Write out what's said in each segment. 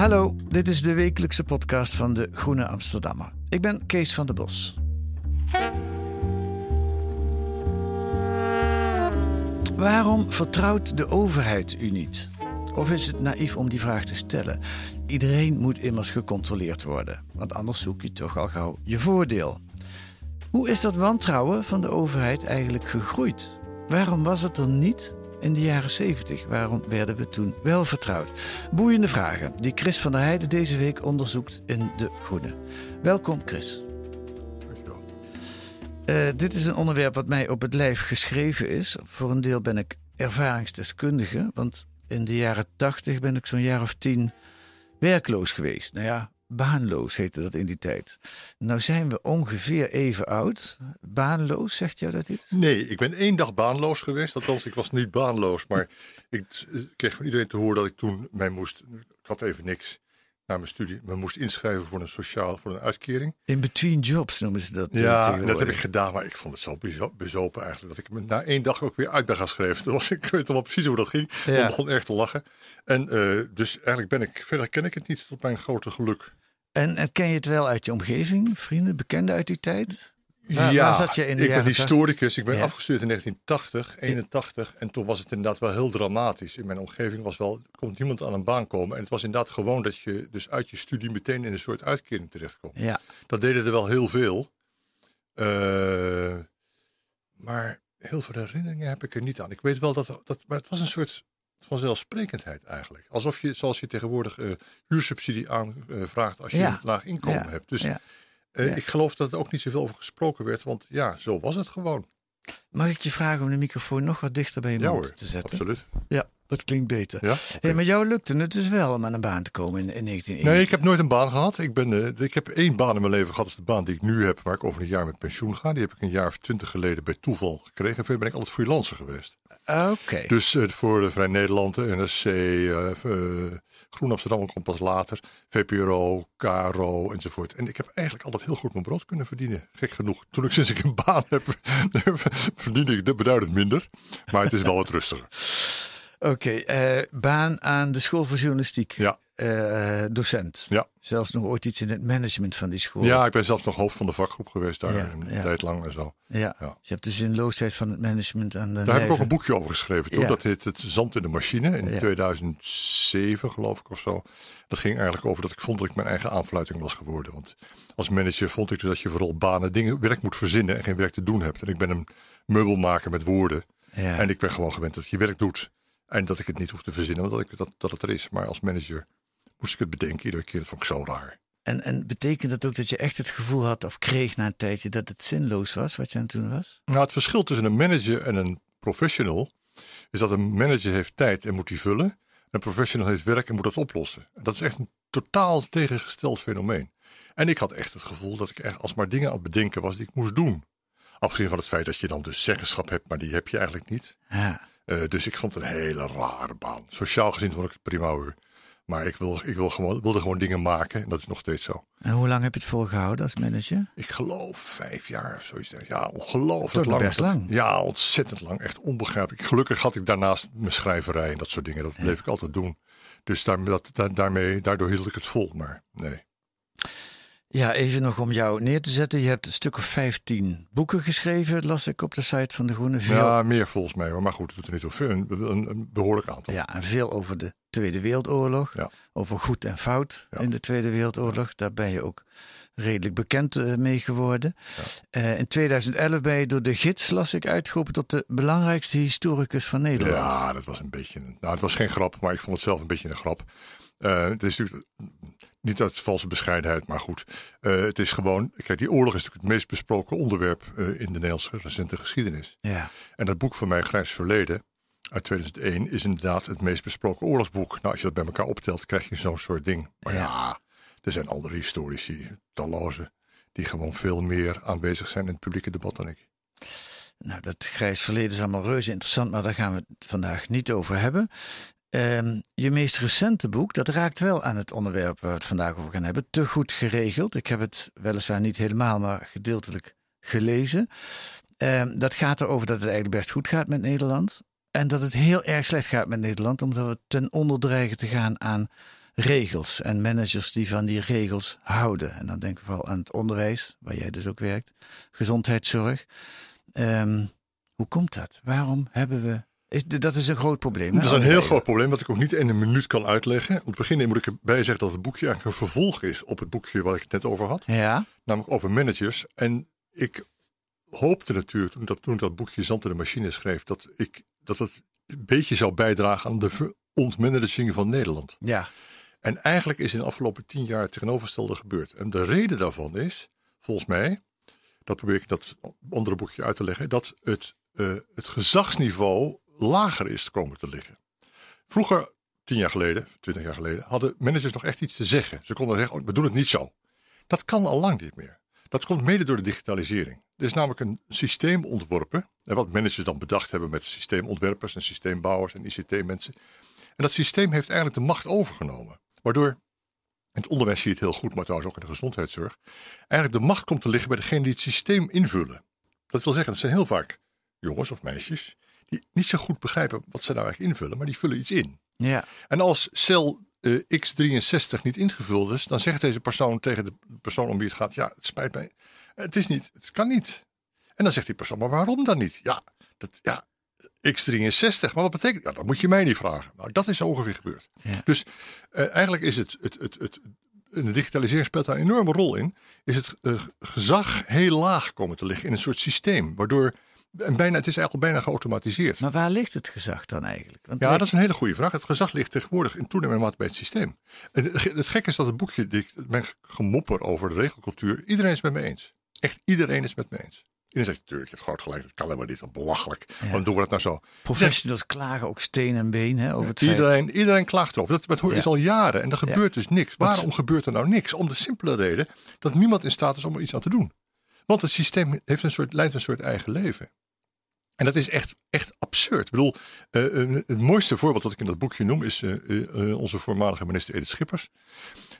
Hallo, dit is de wekelijkse podcast van de Groene Amsterdammer. Ik ben Kees van der Bos. Waarom vertrouwt de overheid u niet? Of is het naïef om die vraag te stellen? Iedereen moet immers gecontroleerd worden, want anders zoek je toch al gauw je voordeel. Hoe is dat wantrouwen van de overheid eigenlijk gegroeid? Waarom was het er niet in de jaren 70? Waarom werden we toen wel vertrouwd? Boeiende vragen die Chris van der Heijden deze week onderzoekt in De Groene. Welkom Chris. Eh, dit is een onderwerp wat mij op het lijf geschreven is. Voor een deel ben ik ervaringsdeskundige, want in de jaren 80 ben ik zo'n jaar of tien werkloos geweest. Nou ja, baanloos heette dat in die tijd. Nou zijn we ongeveer even oud. Baanloos, zegt jou dat iets? Nee, ik ben één dag baanloos geweest. Althans, ik was niet baanloos. Maar ik eh, kreeg van iedereen te horen dat ik toen mij moest... Ik had even niks na mijn studie. Me moest inschrijven voor een sociaal, voor een uitkering. In between jobs noemen ze dat. eh, Ja, en dat heb ik gedaan. Maar ik vond het zo bezo- bezopen eigenlijk. Dat ik me na één dag ook weer uit ben gaan schrijven. Dat was, ik weet nog wel precies hoe dat ging. Ja. Ik begon erg te lachen. En eh, dus eigenlijk ben ik... Verder ken ik het niet tot mijn grote geluk. En, en ken je het wel uit je omgeving, vrienden, bekenden uit die tijd? Waar- waar zat je in de ik ben historicus. Ik ben Ja. afgestudeerd in 1980, 81. En toen was het inderdaad wel heel dramatisch. In mijn omgeving was wel, komt niemand aan een baan komen. En het was inderdaad gewoon dat je dus uit je studie meteen in een soort uitkering terechtkomt. Ja. Dat deden er wel heel veel. Eh, maar heel veel herinneringen heb ik er niet aan. Ik weet wel dat, dat maar het was een soort vanzelfsprekendheid eigenlijk. Alsof je, zoals je tegenwoordig eh, huursubsidie aanvraagt als je Ja. een laag inkomen Ja. hebt. Dus Ja. eh, ik geloof dat er ook niet zoveel over gesproken werd, want ja, zo was het gewoon. Mag ik je vragen om de microfoon nog wat dichter bij je mond hoor, te zetten? absoluut. Ja, dat klinkt beter. Ja, Hey, maar jou lukte het dus wel om aan een baan te komen in, in 1991. Nee, ik heb nooit een baan gehad. Ik, ben, eh, ik heb één baan in mijn leven gehad. Dat is de baan die ik nu heb, waar ik over een jaar met pensioen ga. Die heb ik een jaar of twintig geleden bij toeval gekregen. En verder ben ik altijd freelancer geweest. Oké. Dus eh, voor de Vrij Nederland, de NRC, eh, Groen Amsterdam komt pas later. VPRO, KRO enzovoort. En ik heb eigenlijk altijd heel goed mijn brood kunnen verdienen. Gek genoeg. Toen ik sinds ik een baan heb, verdien ik de beduidend minder. Maar het is wel wat rustiger. Oké, eh, baan aan de school voor journalistiek. Ja. Eh, docent. Ja. Zelfs nog ooit iets in het management van die school. Ja, ik ben zelfs nog hoofd van de vakgroep geweest daar Ja, een ja. tijd lang en zo. Ja. Ja. Dus je hebt de zinloosheid van het management aan de Daar heb ik ook een boekje over geschreven. Toen. Dat heet Het Zand in de Machine in Ja. 2007, geloof ik of zo. Dat ging eigenlijk over dat ik vond dat ik mijn eigen aanfluiting was geworden. Want als manager vond ik dus dat je vooral banen, dingen, werk moet verzinnen en geen werk te doen hebt. En ik ben een meubelmaker met woorden. Ja. En ik ben gewoon gewend dat je werk doet. En dat ik het niet hoef te verzinnen, want dat, ik, dat, dat het er is. Maar als manager moest ik het bedenken iedere keer. Dat vond ik zo raar. En, en betekent dat ook dat je echt het gevoel had of kreeg na een tijdje dat het zinloos was wat je aan het doen was? Nou, het verschil tussen een manager en een professional is dat een manager heeft tijd en moet die vullen. Een professional heeft werk en moet dat oplossen. Dat is echt een totaal tegengesteld fenomeen. En ik had echt het gevoel dat ik echt alsmaar dingen aan het bedenken was die ik moest doen. Afgezien van het feit dat je dan dus zeggenschap hebt, maar die heb je eigenlijk niet. Ja. Eh, dus ik vond het een hele rare baan. Sociaal gezien vond ik het prima hoor. Maar ik, wil, ik wil gewoon, wilde gewoon dingen maken en dat is nog steeds zo. En hoe lang heb je het volgehouden als manager? Ik geloof vijf jaar of zoiets. Ja, ongelooflijk lang. best lang. Ja, ontzettend lang. Echt onbegrijpelijk. Gelukkig had ik daarnaast mijn schrijverij en dat soort dingen. Dat bleef ik altijd doen. Dus daar, dat, daar- daarmee, daardoor hield ik het vol. Maar nee. Ja, even nog om jou neer te zetten. Je hebt een stuk of 15 boeken geschreven, las ik op de site van De Groene. Veel, Ja, meer volgens mij hoor. Maar goed, het doet er niet toe. Een, een, behoorlijk aantal. ja, en veel over de Tweede Wereldoorlog. Ja. Over goed en fout Ja. in de Tweede Wereldoorlog. Daar ben je ook redelijk bekend eh, mee geworden. Eh, in 2011 ben je door de gids, las ik, uitgeroepen tot de belangrijkste historicus van Nederland. Ja, dat was een beetje. Nou, het was geen grap, maar ik vond het zelf een beetje een grap. Eh, het is natuurlijk niet uit valse bescheidenheid, maar goed. Eh, het is gewoon. Kijk, die oorlog is natuurlijk het meest besproken onderwerp eh, in de Nederlandse recente geschiedenis. Ja. En dat boek van mij, Grijs Verleden, uit 2001, is inderdaad het meest besproken oorlogsboek. Nou, als je dat bij elkaar optelt, krijg je zo'n soort ding. Maar ja. er zijn andere historici, talloze, die gewoon veel meer aanwezig zijn in het publieke debat dan ik. Nou, dat grijs verleden is allemaal reuze interessant, maar daar gaan we het vandaag niet over hebben. Ehm, je meest recente boek, dat raakt wel aan het onderwerp waar we het vandaag over gaan hebben. Te goed geregeld. Ik heb het weliswaar niet helemaal, maar gedeeltelijk gelezen. Ehm, dat gaat erover dat het eigenlijk best goed gaat met Nederland. En dat het heel erg slecht gaat met Nederland, omdat we ten onder dreigen te gaan aan regels en managers die van die regels houden. En dan denk ik vooral aan het onderwijs, waar jij dus ook werkt, gezondheidszorg. Ehm, hoe komt dat? Waarom hebben we. Is, dat is een groot probleem. Hè? is een heel groot probleem dat ik ook niet in een minuut kan uitleggen. Om te beginnen moet ik erbij zeggen dat het boekje eigenlijk een vervolg is op het boekje waar ik het net over had. Ja, Namelijk over managers. En ik hoopte natuurlijk toen, dat, toen ik dat boekje Zand in de Machine schreef, dat, ik, dat het een beetje zou bijdragen aan de verontmanaging van Nederland. ja, En eigenlijk is in de afgelopen tien jaar het tegenovergestelde gebeurd. En de reden daarvan is, volgens mij, dat probeer ik dat andere boekje uit te leggen, dat het, eh, het gezagsniveau lager is komen te liggen. Vroeger, tien jaar geleden, twintig jaar geleden, hadden managers nog echt iets te zeggen. Ze konden zeggen, oh, we doen het niet zo. Dat kan al lang niet meer. Dat komt mede door de digitalisering. Er is namelijk een systeem ontworpen. En wat managers dan bedacht hebben met systeemontwerpers en systeembouwers en ICT-mensen. En dat systeem heeft eigenlijk de macht overgenomen. Waardoor, in het onderwijs zie je het heel goed, maar trouwens ook in de gezondheidszorg. Eigenlijk de macht komt te liggen bij degene die het systeem invullen. Dat wil zeggen, dat zijn heel vaak jongens of meisjes die niet zo goed begrijpen wat ze nou eigenlijk invullen, maar die vullen iets in. ja. En als cel eh, X63 niet ingevuld is, dan zegt deze persoon tegen de persoon om wie het gaat: Ja, het spijt mij. Het is niet, het kan niet. En dan zegt die persoon: Maar waarom dan niet? Ja, dat, ja X63. Maar wat betekent dat? Dat moet je mij niet vragen. Nou, dat is ongeveer gebeurd. Ja. Dus eh, eigenlijk is het, het, het, het, en de digitalisering speelt daar een enorme rol in. Is het eh, gezag heel laag komen te liggen in een soort systeem. Waardoor, en bijna, het is eigenlijk al bijna geautomatiseerd. Maar waar ligt het gezag dan eigenlijk? Want Ja, dat is een hele goede vraag. Het gezag ligt tegenwoordig in toenemende mate bij het systeem. En het ge- het gekke is dat het boekje, ik- mijn gemopper over de regelcultuur, iedereen is het met me eens. Echt iedereen is het met me eens. Iedereen zegt, natuurlijk, je hebt groot gelijk, dat kan helemaal niet, wat belachelijk. Waarom doen we dat nou zo? professionals klagen ook steen en been hè, over het feit. Iedereen, iedereen klaagt erover. Dat, Ja. is al jaren en er gebeurt dus niks. Wat Waarom gebeurt er nou niks? Om de simpele reden dat niemand in staat is om er iets aan te doen. Want het systeem heeft een soort, leidt een soort eigen leven. En dat is echt, echt absurd. Ik bedoel, eh, eh, het mooiste voorbeeld dat ik in dat boekje noem is eh, onze voormalige minister Edith Schippers.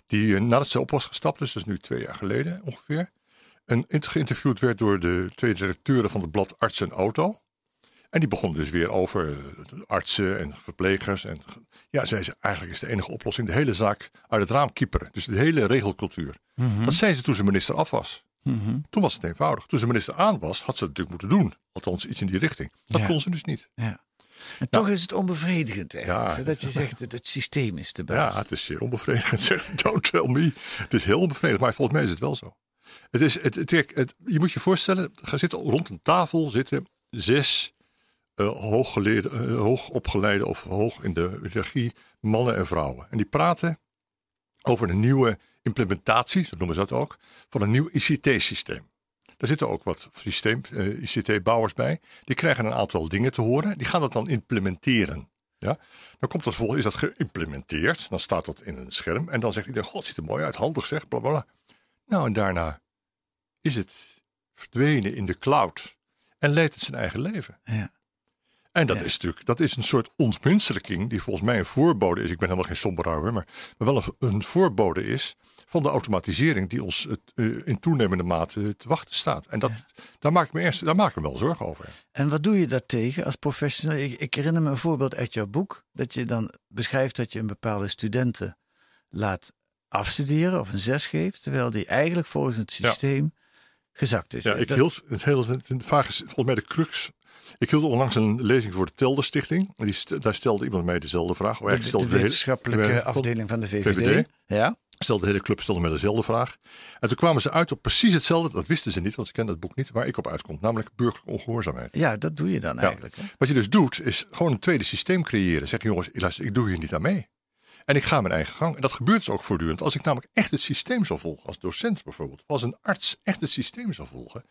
Die nadat ze op was gestapt, dus dat is nu twee jaar geleden ongeveer, en geïnterviewd werd door de twee directeuren van het blad Arts en Auto. En die begonnen dus weer over artsen en verplegers. En ja, zei ze, eigenlijk is de enige oplossing de hele zaak uit het raam kieperen. Dus de hele regelcultuur. Dat zei ze toen ze minister af was. Toen was het eenvoudig. Toen ze minister aan was, had ze het natuurlijk moeten doen. Althans, iets in die richting. Dat Ja. kon ze dus niet. Ja. En toch is het onbevredigend ergens, Ja. hè, dat je zegt het, het systeem is de baas. Ja, het is zeer onbevredigend. Don't tell me. Het is heel onbevredigend, maar volgens mij is het wel zo. Het is, het, het, het- je moet je voorstellen, er zitten rond een tafel zitten zes eh hooggeleerde, eh, hoogopgeleide of hoog in de hiërarchie mannen en vrouwen. En die praten over een nieuwe implementatie, zo noemen ze dat ook, van een nieuw ICT-systeem. Daar zitten ook wat systeem, eh, ICT-bouwers bij. Die krijgen een aantal dingen te horen. Die gaan dat dan implementeren. Ja? Dan komt dat volgens, is dat geïmplementeerd. Dan staat dat in een scherm. En dan zegt iedereen, god, ziet er mooi uit, handig zeg, bla bla. Nou, en daarna is het verdwenen in de cloud. En leidt het zijn eigen leven. Ja. En dat Ja. is natuurlijk, dat is een soort ontmenselijking die volgens mij een voorbode is. Ik ben helemaal geen somberaar, maar, maar wel een, een voorbode is van de automatisering die ons het, eh, in toenemende mate te wachten staat. En dat, daar, maak ik me eerst, daar maak ik me wel zorgen over. En wat doe je daartegen als professional? Ik, ik herinner me een voorbeeld uit jouw boek. Dat je dan beschrijft dat je een bepaalde studenten laat afstuderen of een 6 geeft, terwijl die eigenlijk volgens het systeem gezakt is. Ja, ik Dat- hield het hele, het, volgens mij de crux. Ik hield onlangs een lezing voor de Telder Stichting. En die, st- daar stelde iemand mij dezelfde vraag. De, eigenlijk de stelde de hele- wetenschappelijke afdeling van de VVD. VVD. Ja, stelde de hele club stelde mij dezelfde vraag. En toen kwamen ze uit op precies hetzelfde. Dat wisten ze niet, want ze kenden het boek niet. Waar ik op uitkom. Namelijk burgerlijke ongehoorzaamheid. ja, dat doe je dan Ja. eigenlijk. Hè? Wat je dus doet, is gewoon een tweede systeem creëren. Zeg jongens, luister, ik doe hier niet aan mee. En ik ga mijn eigen gang. En dat gebeurt dus ook voortdurend. Als ik namelijk echt het systeem zou volgen, als docent bijvoorbeeld, als een arts echt het systeem zou volgen,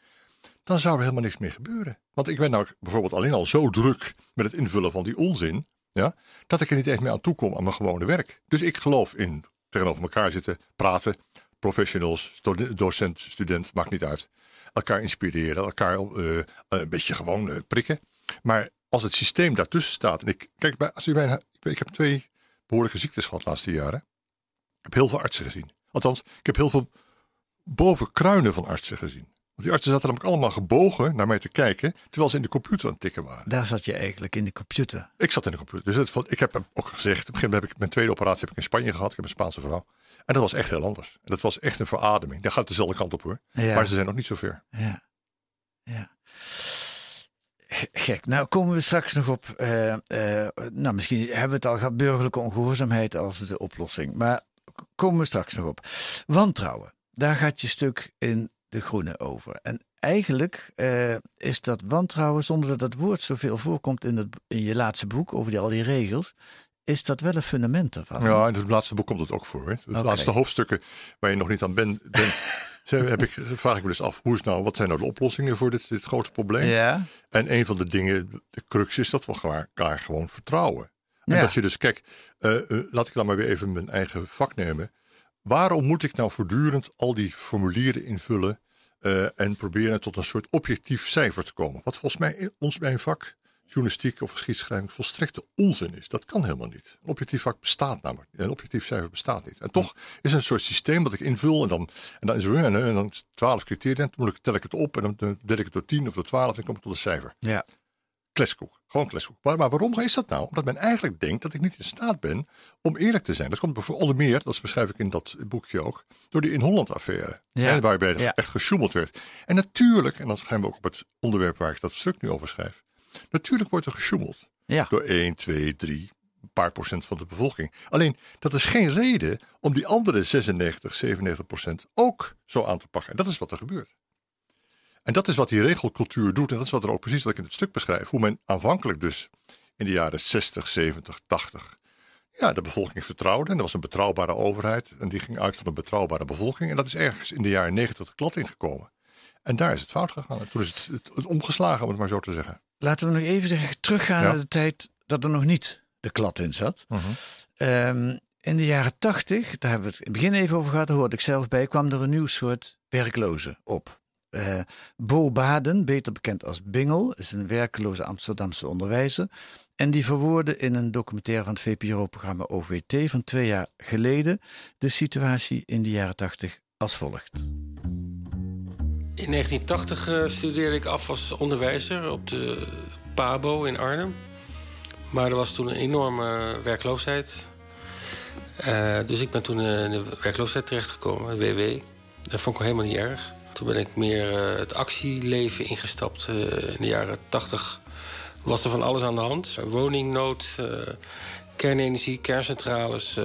dan zou er helemaal niks meer gebeuren. Want ik ben namelijk bijvoorbeeld alleen al zo druk met het invullen van die onzin, ja, dat ik er niet eens meer aan toe kom aan mijn gewone werk. Dus ik geloof in tegenover elkaar zitten, praten, professionals, docent, student, maakt niet uit. Elkaar inspireren, elkaar eh, een beetje gewoon eh, prikken. Maar als het systeem daartussen staat. En ik, kijk, bij, als u bij, een- ik, ik heb twee behoorlijke ziektes gehad de laatste jaren. Ik heb heel veel artsen gezien. Althans, ik heb heel veel bovenkruinen van artsen gezien. Die artsen zaten namelijk allemaal gebogen naar mij te kijken. Terwijl ze in de computer aan het tikken waren. Daar zat je eigenlijk in de computer. Ik zat in de computer. Dus het, vond- ik heb hem ook gezegd. Op een gegeven moment heb ik mijn tweede operatie heb ik in Spanje gehad. Ik heb een Spaanse vrouw. En dat was echt heel anders. En dat was echt een verademing. Daar gaat het dezelfde kant op hoor. Ja. Maar ze zijn nog niet zo ver. Ja. ja. Gek. Nou komen we straks nog op. eh, eh, nou, misschien hebben we het al gehad. Burgerlijke ongehoorzaamheid als de oplossing. Maar komen we straks nog op. Wantrouwen. Daar gaat je stuk in de groene over. En eigenlijk eh, is dat wantrouwen, zonder dat dat woord zoveel voorkomt in, het, in je laatste boek over die, al die regels, is dat wel een fundament ervan. Ja, in het laatste boek komt het ook voor. Hè? De laatste hoofdstukken waar je nog niet aan bent, heb ik, vraag ik me dus af, hoe is nou, wat zijn nou de oplossingen voor dit, dit grote probleem? Ja. En een van de dingen, de crux is dat we elkaar elkaar gewoon vertrouwen. En Ja. dat je dus, kijk, eh, eh, laat ik dan maar weer even mijn eigen vak nemen. Waarom moet ik nou voortdurend al die formulieren invullen eh, en proberen tot een soort objectief cijfer te komen? Wat volgens mij in ons mijn vak, journalistiek of geschiedschrijving, volstrekte onzin is. Dat kan helemaal niet. Een objectief vak bestaat namelijk. Een objectief cijfer bestaat niet. En toch is er een soort systeem dat ik invul en dan, en dan is er en, en dan 12 criteria. Dan moet ik, tel ik het op en dan deel ik het door 10 of door 12 en dan kom ik tot een cijfer. Ja. Kleskoek. Gewoon kleskoek. Maar, maar waarom is dat nou? Omdat men eigenlijk denkt dat ik niet in staat ben om eerlijk te zijn. Dat komt bijvoorbeeld onder meer, dat beschrijf ik in dat boekje ook, door die in Holland affaire. Ja. Hè, waarbij Ja. echt gesjoemeld werd. En natuurlijk, en dan gaan we ook op het onderwerp waar ik dat stuk nu over schrijf. Natuurlijk wordt er gesjoemeld. Ja. Door 1, 2, 3, een paar procent van de bevolking. Alleen, dat is geen reden om die andere 96, 97 procent ook zo aan te pakken. En dat is wat er gebeurt. En dat is wat die regelcultuur doet. En dat is wat er ook precies wat ik in het stuk beschrijf. Hoe men aanvankelijk dus in de jaren 60, 70, 80 ja, de bevolking vertrouwde. En er was een betrouwbare overheid. En die ging uit van een betrouwbare bevolking. En dat is ergens in de jaren 90 de klad ingekomen. En daar is het fout gegaan. En toen is het, het, het omgeslagen, om het maar zo te zeggen. Laten we nog even zeggen, teruggaan Ja. naar de tijd dat er nog niet de klad in zat. Ehm, in de jaren tachtig, daar hebben we het in het begin even over gehad, daar hoorde ik zelf bij, kwam er een nieuw soort werklozen op. Eh, Bo Baden, beter bekend als Bingel, is een werkloze Amsterdamse onderwijzer. En die verwoordde in een documentaire van het VPRO-programma OVT van twee jaar geleden de situatie in de jaren tachtig als volgt. In 1980 eh, studeerde ik af als onderwijzer op de PABO in Arnhem. Maar er was toen een enorme werkloosheid. Eh, dus ik ben toen in de werkloosheid terechtgekomen, de WW. Dat vond ik helemaal niet erg. Toen ben ik meer eh, het actieleven ingestapt. Eh, in de jaren 80 was er van alles aan de hand. Woningnood, eh, kernenergie, kerncentrales.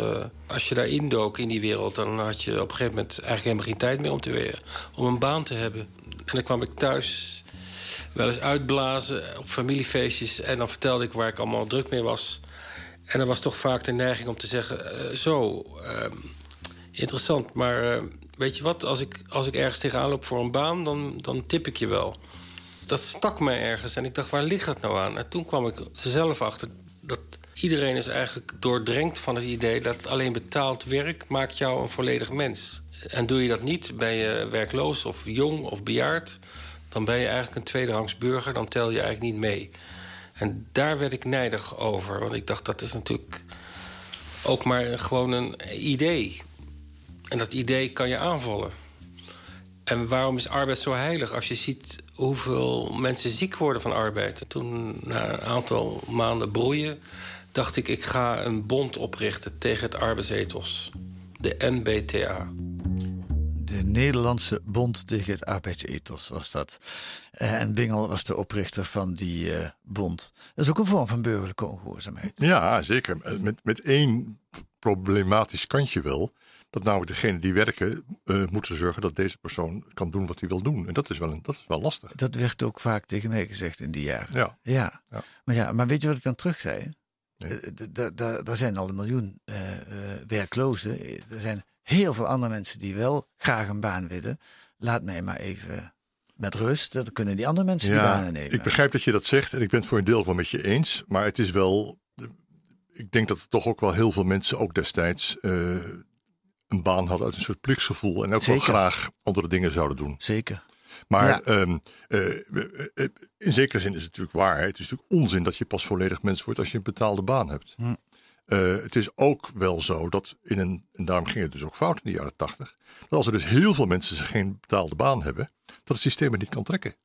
als je daar indook in die wereld... dan had je op een gegeven moment eigenlijk helemaal geen tijd meer om, te weer, om een baan te hebben. En dan kwam ik thuis wel eens uitblazen op familiefeestjes... en dan vertelde ik waar ik allemaal druk mee was. En er was toch vaak de neiging om te zeggen... zo, ehm, interessant, maar eh, weet je wat? Als ik, als ik ergens tegenaan loop voor een baan, dan, dan tip ik je wel. Dat stak mij ergens en ik dacht, waar ligt dat nou aan? En toen kwam ik er zelf achter dat iedereen is eigenlijk doordrenkt van het idee... dat alleen betaald werk maakt jou een volledig mens. En doe je dat niet, ben je werkloos of jong of bejaard... dan ben je eigenlijk een tweederangs burger, dan tel je eigenlijk niet mee. En daar werd ik nijdig over, want ik dacht, dat is natuurlijk ook maar gewoon een idee. En dat idee kan je aanvallen. En waarom is arbeid zo heilig? Als je ziet hoeveel mensen ziek worden van arbeid. Toen, na een aantal maanden broeien, dacht ik... ik ga een bond oprichten tegen het arbeidsethos. de NBTA. De Nederlandse Bond tegen het Arbeidsethos was dat. Eh, en Bingel was de oprichter van die uh, bond. Dat is ook een vorm van burgerlijke ongehoorzaamheid. Ja, zeker. Met, met één problematisch kantje wel. Dat namelijk degene die werken uh, moeten zorgen dat deze persoon kan doen wat hij wil doen. En dat is wel, dat is wel lastig. Dat werd ook vaak tegen mij gezegd in die jaren. Ja. ja. ja. Maar, ja maar weet je wat ik dan terug zei? Er zijn al een miljoen werklozen. Er zijn heel veel andere mensen die wel graag een baan willen. Laat mij maar even met rust. Dan kunnen die andere mensen die banen nemen. Ik begrijp dat je dat zegt en ik ben het voor een deel van met je eens. Maar het is wel. Ik denk dat er toch ook wel heel veel mensen ook destijds uh, een baan hadden uit een soort plichtsgevoel. En ook wel graag andere dingen zouden doen. Zeker. Maar ja. um, uh, in zekere zin is het natuurlijk waar. Hè? Het is natuurlijk onzin dat je pas volledig mens wordt als je een betaalde baan hebt. Hm. Uh, het is ook wel zo dat in een, en daarom ging het dus ook fout in de jaren tachtig, dat als er dus heel veel mensen geen betaalde baan hebben, dat het systeem het niet kan trekken.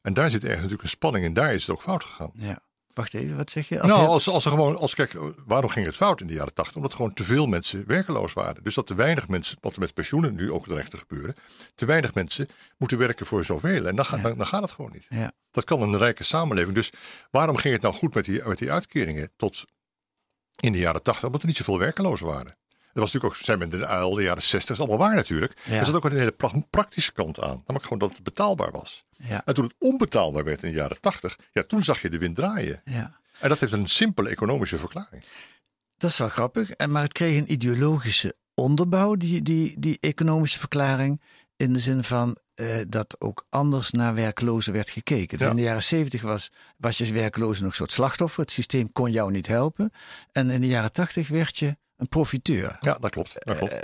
En daar zit ergens natuurlijk een spanning en daar is het ook fout gegaan. Ja. Wacht even, wat zeg je? Als nou, als, als er gewoon, als kijk, waarom ging het fout in de jaren tachtig? Omdat gewoon te veel mensen werkeloos waren. Dus dat te weinig mensen, wat er met pensioenen nu ook terecht te gebeuren, te weinig mensen moeten werken voor zoveel. En dan, ga, dan, dan, gaat het gewoon niet. Ja. Dat kan een rijke samenleving. Dus waarom ging het nou goed met die, met die uitkeringen tot in de jaren 80, omdat er niet zoveel werkelozen waren. Dat was natuurlijk ook, zijn we in de uil, de jaren 60, is allemaal waar natuurlijk. Ja. Er zat ook een hele praktische kant aan. Namelijk gewoon dat het betaalbaar was. Ja. En toen het onbetaalbaar werd in de jaren 80, ja, toen zag je de wind draaien. Ja. En dat heeft een simpele economische verklaring. Dat is wel grappig. Maar het kreeg een ideologische onderbouw, die, die, die economische verklaring. In de zin van uh, dat ook anders naar werklozen werd gekeken. Dus in de jaren zeventig was, was je werkloze nog een soort slachtoffer. Het systeem kon jou niet helpen. En in de jaren tachtig werd je een profiteur. Ja, dat klopt. Dat klopt. Uh,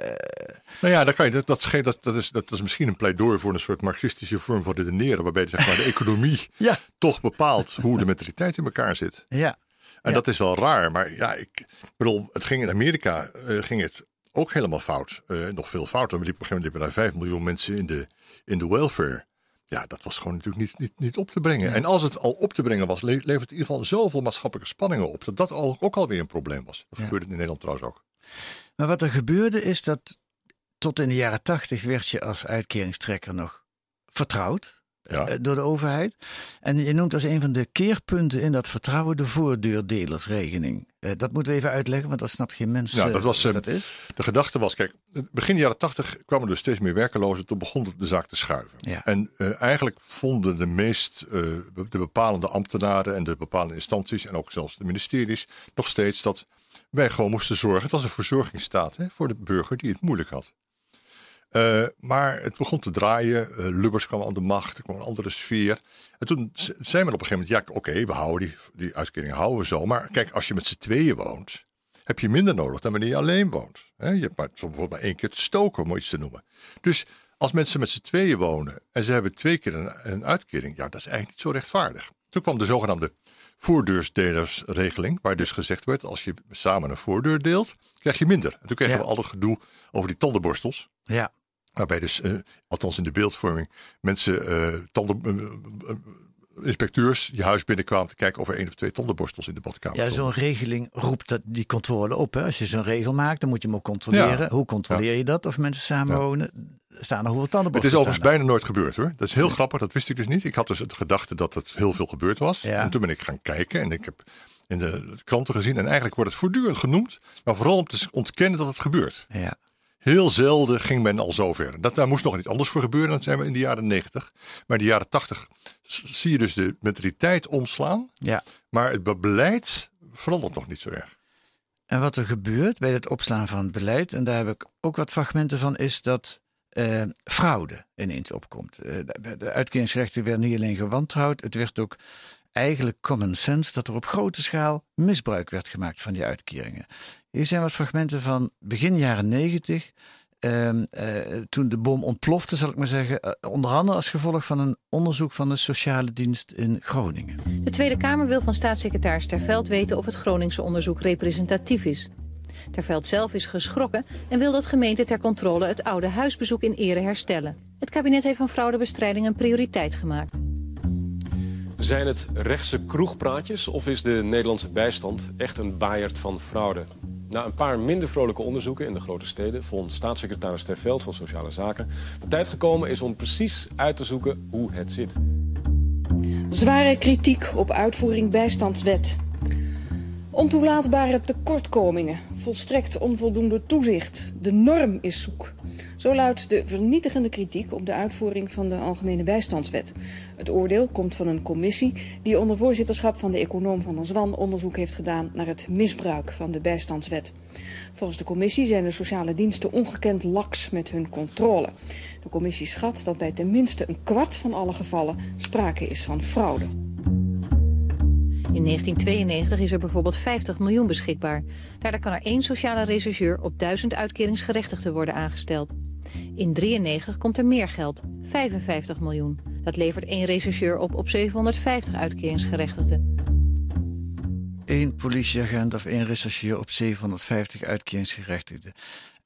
nou ja, dat, kan je, dat, dat, dat, dat, is, dat is misschien een pleidooi voor een soort marxistische vorm van redeneren. Waarbij zeg maar, de economie ja. toch bepaalt hoe de mentaliteit in elkaar zit. Ja. En ja. dat is wel raar. Maar ja, ik bedoel, het ging in Amerika uh, ging het ook helemaal fout. Uh, nog veel fouter. We liepen op een gegeven moment daar 5 miljoen mensen in de, in de welfare. Ja, dat was gewoon natuurlijk niet, niet, niet op te brengen. Ja. En als het al op te brengen was, le levert het in ieder geval zoveel maatschappelijke spanningen op. Dat dat al, ook alweer een probleem was. Dat ja. gebeurde in Nederland trouwens ook. Maar wat er gebeurde is dat tot in de jaren tachtig werd je als uitkeringstrekker nog vertrouwd. Ja. door de overheid. En je noemt als een van de keerpunten in dat vertrouwen de voordeurdelersregeling. Uh, dat moeten we even uitleggen, want dat snapt geen mens. Ja, dat was, uh, dat is. De gedachte was, kijk, begin jaren tachtig kwamen er steeds meer werkelozen. Toen begon de zaak te schuiven. Ja. En uh, eigenlijk vonden de meest, de bepalende ambtenaren en de bepalende instanties en ook zelfs de ministeries nog steeds dat wij gewoon moesten zorgen. Het was een verzorgingsstaat hè, voor de burger die het moeilijk had. Uh, maar het begon te draaien. Uh, Lubbers kwam aan de macht. Er kwam een andere sfeer. En toen zei men op een gegeven moment: ja, oké, we houden die, die uitkering houden we zo. Maar kijk, als je met z'n tweeën woont, heb je minder nodig dan wanneer je alleen woont. Je hebt maar, bijvoorbeeld maar één keer te stoken, om iets te noemen. Dus als mensen met z'n tweeën wonen en ze hebben twee keer een, een uitkering, ja, dat is eigenlijk niet zo rechtvaardig. Toen kwam de zogenaamde voordeursdelersregeling, waar dus gezegd werd: als je samen een voordeur deelt, krijg je minder. En toen kregen Ja. we al het gedoe over die tandenborstels. Ja, Waarbij dus, eh, althans in de beeldvorming, mensen, eh, tanden, eh, eh, inspecteurs je huis binnenkwamen te kijken of er één of twee tandenborstels in de badkamer ja zo'n regeling roept dat, die controle op. Hè? Als je zo'n regel maakt, dan moet je hem ook controleren. Ja. Hoe controleer je dat? Of mensen samenwonen? Staan er hoeveel Het tandenborstels is overigens er? bijna nooit gebeurd hoor. Dat is heel grappig, dat wist ik dus niet. Ik had dus het gedachte dat het heel veel gebeurd was. Ja. En toen ben ik gaan kijken en ik heb in de kranten gezien. En eigenlijk wordt het voortdurend genoemd. Maar vooral om te ontkennen dat het gebeurt. Ja. Heel zelden ging men al zover. Dat, daar moest nog iets anders voor gebeuren. Dat zijn we in de jaren 90. Maar in de jaren 80 zie je dus de mentaliteit omslaan. ja. Maar het beleid verandert nog niet zo erg. En wat er gebeurt bij het opslaan van het beleid, en daar heb ik ook wat fragmenten van, is dat eh, fraude ineens opkomt. Eh, de, uitkeringsrechten werden niet alleen gewantrouwd, het werd ook eigenlijk common sense dat er op grote schaal misbruik werd gemaakt van die uitkeringen. Hier zijn wat fragmenten van begin jaren negentig. ehm, eh, toen de bom ontplofte, zal ik maar zeggen. eh, onder andere als gevolg van een onderzoek van de sociale dienst in Groningen. De Tweede Kamer wil van staatssecretaris Terveld weten of het Groningse onderzoek representatief is. Terveld zelf is geschrokken en wil dat gemeenten ter controle het oude huisbezoek in ere herstellen. Het kabinet heeft van fraudebestrijding een prioriteit gemaakt. Zijn het rechtse kroegpraatjes of is de Nederlandse bijstand echt een baaierd van fraude? Na een paar minder vrolijke onderzoeken in de grote steden... vond staatssecretaris Terveld van Sociale Zaken... de tijd gekomen is om precies uit te zoeken hoe het zit. Zware kritiek op uitvoering bijstandswet. Ontoelaatbare tekortkomingen, volstrekt onvoldoende toezicht. De norm is zoek. Zo luidt de vernietigende kritiek op de uitvoering van de Algemene Bijstandswet. Het oordeel komt van een commissie die onder voorzitterschap van de econoom van der Zwan onderzoek heeft gedaan naar het misbruik van de bijstandswet. Volgens de commissie zijn de sociale diensten ongekend laks met hun controle. De commissie schat dat bij tenminste een kwart van alle gevallen sprake is van fraude. In 1992 is er bijvoorbeeld 50 miljoen beschikbaar. Daardoor kan er één sociale rechercheur op 1000 uitkeringsgerechtigden worden aangesteld. In 93 komt er meer geld, 55 miljoen. Dat levert één rechercheur op op 750 uitkeringsgerechtigden. Eén politieagent of één rechercheur op 750 uitkeringsgerechtigden.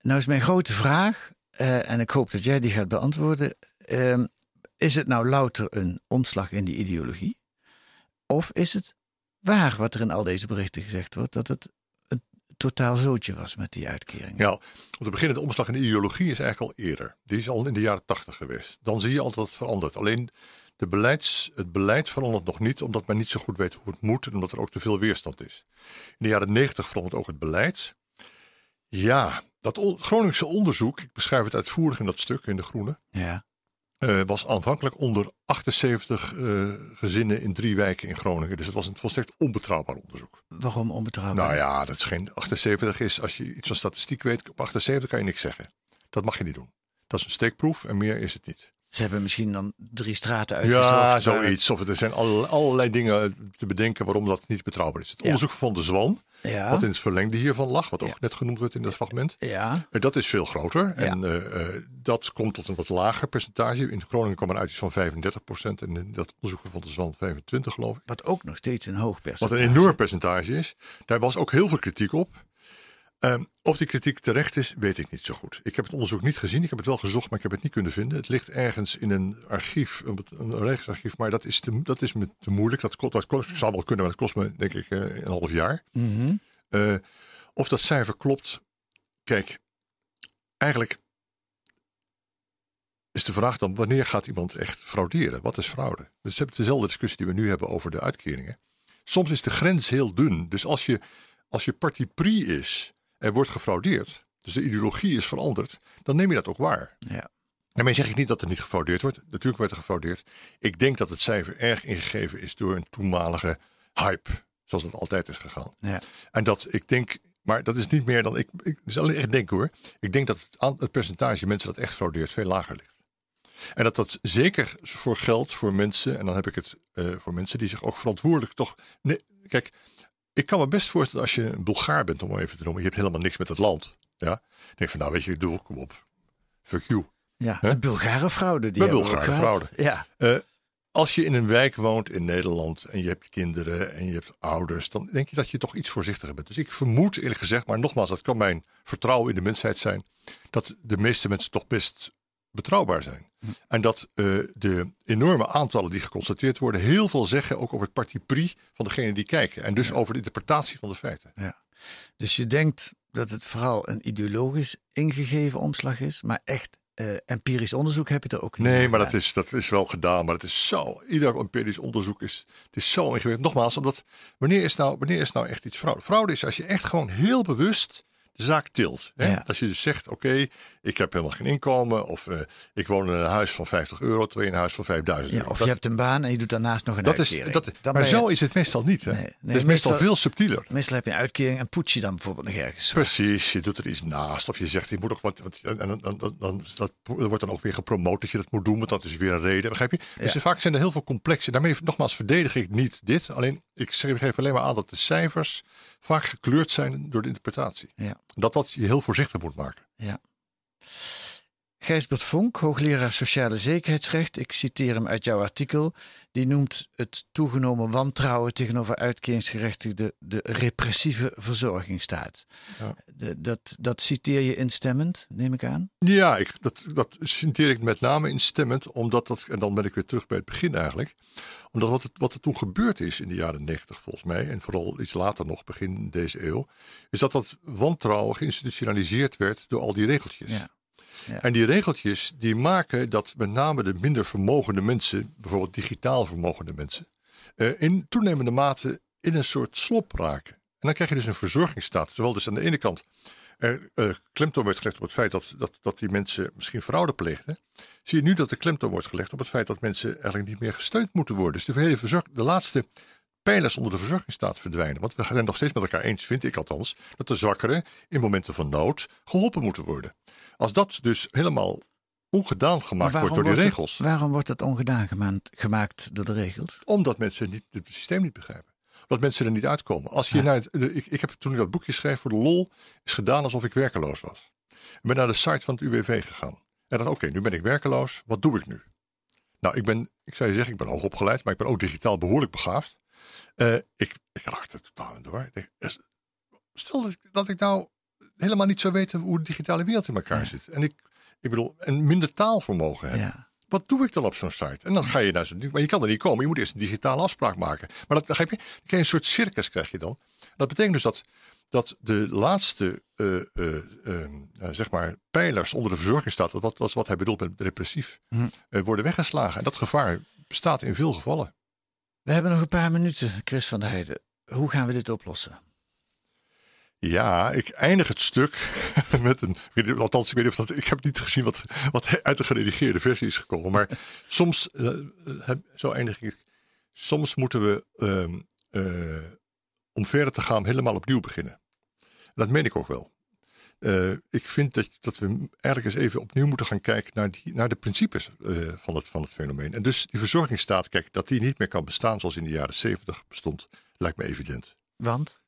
Nou is mijn grote vraag, uh, en ik hoop dat jij die gaat beantwoorden. Uh, is het nou louter een omslag in die ideologie? Of is het waar wat er in al deze berichten gezegd wordt, dat het een totaal zootje was met die uitkering. Ja, om te beginnen, de omslag in de ideologie is eigenlijk al eerder. Die is al in de jaren tachtig geweest. Dan zie je altijd dat het verandert. Alleen de beleids, het beleid verandert nog niet, omdat men niet zo goed weet hoe het moet en omdat er ook te veel weerstand is. In de jaren negentig verandert ook het beleid. Ja, dat Groningse onderzoek, ik beschrijf het uitvoerig in dat stuk in De Groene. Ja. Uh, was aanvankelijk onder 78 uh, gezinnen in drie wijken in Groningen. Dus het was een volstrekt onbetrouwbaar onderzoek. Waarom onbetrouwbaar? Nou ja, dat is geen 78 is, als je iets van statistiek weet, op 78 kan je niks zeggen. Dat mag je niet doen. Dat is een steekproef en meer is het niet. Ze hebben misschien dan drie straten uitgezocht. Ja, zoiets. Of er zijn allerlei, allerlei dingen te bedenken waarom dat niet betrouwbaar is. Het ja. onderzoek van de Zwan, ja. wat in het verlengde hiervan lag, wat ook ja. net genoemd werd in dat fragment. Ja. Dat is veel groter. En uh, uh, dat komt tot een wat lager percentage. In Groningen kwam er uit iets van 35 procent. En in dat onderzoek van de Zwan 25 geloof ik. Wat ook nog steeds een hoog percentage. Wat een enorm percentage is. Daar was ook heel veel kritiek op. Um, of die kritiek terecht is, weet ik niet zo goed. Ik heb het onderzoek niet gezien. Ik heb het wel gezocht, maar ik heb het niet kunnen vinden. Het ligt ergens in een archief, een rechtsarchief, maar dat is, te, dat is me te moeilijk. Dat, dat, dat zou wel kunnen, maar dat kost me denk ik een half jaar. Mm -hmm. uh, of dat cijfer klopt, kijk, eigenlijk is de vraag dan wanneer gaat iemand echt frauderen? Wat is fraude? Dus is dezelfde discussie die we nu hebben over de uitkeringen. Soms is de grens heel dun. Dus als je, als je parti is er wordt gefraudeerd, dus de ideologie is veranderd, dan neem je dat ook waar. Ja. Daarmee zeg ik niet dat er niet gefraudeerd wordt. Natuurlijk wordt er gefraudeerd. Ik denk dat het cijfer erg ingegeven is door een toenmalige hype, zoals het altijd is gegaan. Ja. En dat ik denk, maar dat is niet meer dan ik. ik alleen echt denken hoor. Ik denk dat het, het percentage mensen dat echt fraudeert veel lager ligt. En dat dat zeker voor geldt voor mensen, en dan heb ik het uh, voor mensen die zich ook verantwoordelijk toch. Nee, kijk, ik kan me best voorstellen als je een Bulgaar bent, om maar even te noemen, je hebt helemaal niks met het land. Ja? Ik denk van, nou weet je, doe kom op. Fuck you. Ja, de Bulgare fraude. Die de Bulgare fraude. Ja. Uh, als je in een wijk woont in Nederland en je hebt kinderen en je hebt ouders, dan denk je dat je toch iets voorzichtiger bent. Dus ik vermoed eerlijk gezegd, maar nogmaals, dat kan mijn vertrouwen in de mensheid zijn, dat de meeste mensen toch best betrouwbaar zijn. En dat uh, de enorme aantallen die geconstateerd worden, heel veel zeggen ook over het parti pris van degene die kijken. En dus ja. over de interpretatie van de feiten. Ja. Dus je denkt dat het vooral een ideologisch ingegeven omslag is, maar echt uh, empirisch onderzoek heb je er ook niet. Nee, maar dat is, dat is wel gedaan. Maar het is zo, ieder empirisch onderzoek is, het is zo ingewikkeld. Nogmaals, omdat wanneer is, nou, wanneer is nou echt iets fraude? Fraude is als je echt gewoon heel bewust de zaak tilt. Hè? Ja. Als je dus zegt, oké, okay, ik heb helemaal geen inkomen. Of uh, ik woon in een huis van 50 euro, terwijl je een huis van 5000 ja, euro. Of dat, je hebt een baan en je doet daarnaast nog een dat uitkering. Is, dat, dan maar je... zo is het meestal niet. Hè? Nee, nee, het is meestal, meestal veel subtieler. Meestal heb je een uitkering en poets je dan bijvoorbeeld nog ergens. Precies, je doet er iets naast. Of je zegt, je moet nog wat. wat en dan, dan, dan, dan dat wordt dan ook weer gepromoot dat je dat moet doen. Want dat is weer een reden. Begrijp je? Dus Ja. vaak zijn er heel veel complexe. Daarmee nogmaals verdedig ik niet dit. Alleen ik geef alleen maar aan dat de cijfers vaak gekleurd zijn door de interpretatie. Ja. Dat dat je heel voorzichtig moet maken. Ja. Gijsbert Vonk, hoogleraar sociale zekerheidsrecht, ik citeer hem uit jouw artikel, die noemt het toegenomen wantrouwen tegenover uitkeringsgerechtigden de repressieve verzorgingsstaat. Ja. De, dat, dat citeer je instemmend, neem ik aan? Ja, ik, dat, dat citeer ik met name instemmend, omdat dat, en dan ben ik weer terug bij het begin eigenlijk, omdat wat, het, wat er toen gebeurd is in de jaren negentig volgens mij, en vooral iets later nog, begin deze eeuw, is dat dat wantrouwen geïnstitutionaliseerd werd door al die regeltjes. Ja. En die regeltjes die maken dat met name de minder vermogende mensen, bijvoorbeeld digitaal vermogende mensen, uh, in toenemende mate in een soort slop raken. En dan krijg je dus een verzorgingsstaat. Terwijl dus aan de ene kant er uh, klemtoon werd gelegd op het feit dat, dat, dat die mensen misschien fraude pleegden, zie je nu dat de klemtoon wordt gelegd op het feit dat mensen eigenlijk niet meer gesteund moeten worden. Dus de, hele verzorg, de laatste pijlers onder de verzorgingsstaat verdwijnen. Want we zijn nog steeds met elkaar eens, vind ik althans, dat de zwakkeren in momenten van nood geholpen moeten worden. Als dat dus helemaal ongedaan gemaakt wordt door de regels. waarom wordt dat ongedaan gemaakt door de regels? Omdat mensen niet, het systeem niet begrijpen. Omdat mensen er niet uitkomen. Als je naar ik, ik heb toen ik dat boekje schreef voor de lol, is gedaan alsof ik werkeloos was. Ik ben naar de site van het UWV gegaan. En dan, oké, nu ben ik werkeloos. Wat doe ik nu? Nou, ik ben, ik zou je zeggen, ik ben hoogopgeleid, maar ik ben ook digitaal behoorlijk begaafd. Uh, ik, ik raakte totaal in door. Stel dat ik, dat ik nou helemaal niet zou weten hoe de digitale wereld in elkaar zit. En ik, ik bedoel, en minder taalvermogen hebben. Ja. Wat doe ik dan op zo'n site? En dan ga je naar zo'n. Maar je kan er niet komen. Je moet eerst een digitale afspraak maken. Maar dat, dan, je, dan krijg je een soort circus krijg je dan. Dat betekent dus dat, dat de laatste uh, uh, uh, zeg maar pijlers onder de verzorgingsstaat, wat, wat, wat hij bedoelt met repressief, hm. worden weggeslagen. En dat gevaar bestaat in veel gevallen. We hebben nog een paar minuten, Chris van der Heijden. Hoe gaan we dit oplossen? Ja, ik eindig het stuk met een. Althans, ik weet niet of dat. Ik heb niet gezien wat, wat uit de geredigeerde versie is gekomen. Maar soms, uh, zo eindig ik. Soms moeten we, uh, om verder te gaan, helemaal opnieuw beginnen. Dat meen ik ook wel. Uh, ik vind dat, dat we eigenlijk eens even opnieuw moeten gaan kijken naar, die, naar de principes van, het, van het fenomeen. En dus die verzorgingsstaat, kijk, dat die niet meer kan bestaan zoals in de jaren zeventig bestond, lijkt me evident. Want?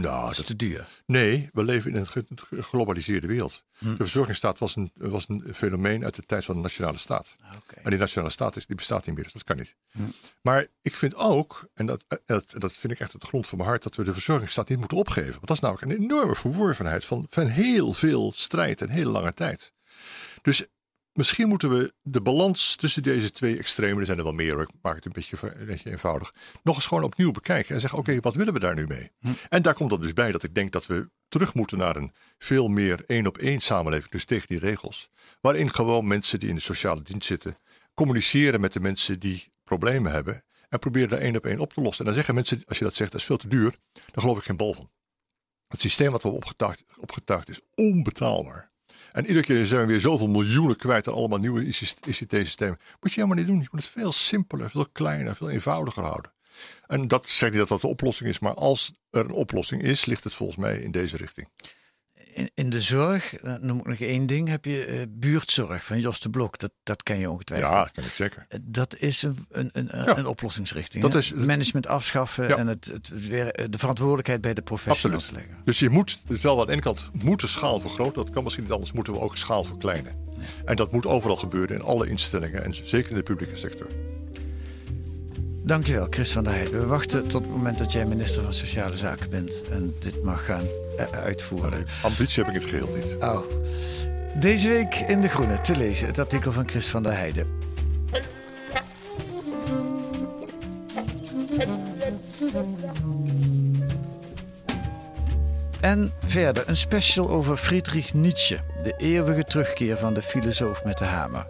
Nou, dat is te duur. Nee, we leven in een geglobaliseerde wereld. Hm. De verzorgingsstaat was een, was een fenomeen uit de tijd van de nationale staat. Okay. En die nationale staat is, die bestaat niet meer, dus dat kan niet. Hm. Maar ik vind ook, en dat, dat, dat vind ik echt de grond van mijn hart, dat we de verzorgingsstaat niet moeten opgeven. Want dat is namelijk een enorme verworvenheid van, van heel veel strijd en hele lange tijd. Dus Misschien moeten we de balans tussen deze twee extremen, er zijn er wel meer, ik maak het een beetje, een beetje eenvoudig, nog eens gewoon opnieuw bekijken en zeggen: oké, wat willen we daar nu mee? Hm. En daar komt dan dus bij dat ik denk dat we terug moeten naar een veel meer één op één samenleving, dus tegen die regels, waarin gewoon mensen die in de sociale dienst zitten communiceren met de mensen die problemen hebben en proberen daar één op één op te lossen. En dan zeggen mensen, als je dat zegt, dat is veel te duur, dan geloof ik geen bal van. Het systeem wat we opgetuigd, opgetuigd is onbetaalbaar. En iedere keer zijn we weer zoveel miljoenen kwijt aan allemaal nieuwe ICT-systemen. Moet je helemaal niet doen. Je moet het veel simpeler, veel kleiner, veel eenvoudiger houden. En dat zegt niet dat dat de oplossing is, maar als er een oplossing is, ligt het volgens mij in deze richting in, in de zorg, eh, noem ik nog één ding, heb je uh, buurtzorg van Jos de Blok. Dat, dat ken je ongetwijfeld. Ja, dat ken ik zeker. Eh, dat is een, een, een, een oplossingsrichting. Dat is, Management afschaffen en het, het, weer, de verantwoordelijkheid bij de professionals leggen. Dus je moet, dus wel aan de ene kant moet de schaal vergroten. Dat kan misschien niet anders, moeten we ook schaal verkleinen. En dat moet overal gebeuren in alle instellingen en zeker in de publieke sector. Dankjewel, Chris van der Heijden. We wachten tot het moment dat jij minister van Sociale Zaken bent en dit mag gaan uh, uitvoeren. ambitie heb ik het geheel niet. Oh. Deze week in De Groene te lezen het artikel van Chris van der Heijden. En verder een special over Friedrich Nietzsche, de eeuwige terugkeer van de filosoof met de hamer.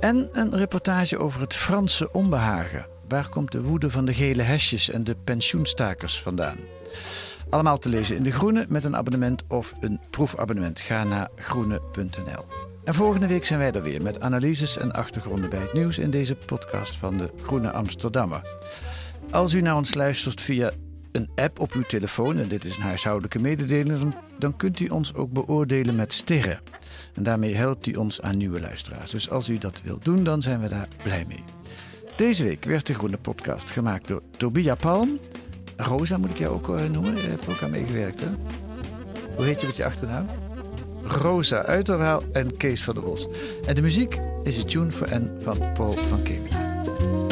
En een reportage over het Franse onbehagen. Waar komt de woede van de gele hesjes en de pensioenstakers vandaan? Allemaal te lezen in De Groene met een abonnement of een proefabonnement. Ga naar groene.nl. En volgende week zijn wij er weer met analyses en achtergronden bij het nieuws in deze podcast van de Groene Amsterdammer. Als u naar ons luistert via een app op uw telefoon, en dit is een huishoudelijke mededeling, dan kunt u ons ook beoordelen met sterren. En daarmee helpt u ons aan nieuwe luisteraars. Dus als u dat wilt doen, dan zijn we daar blij mee. Deze week werd de Groene Podcast gemaakt door Tobia Palm. Rosa moet ik jou ook uh, noemen. Je hebt ook aan meegewerkt, hè? Hoe heet je met je achternaam? Rosa Uiterwaal en Kees van der Bos. En de muziek is een tune voor N van Paul van Kemenen.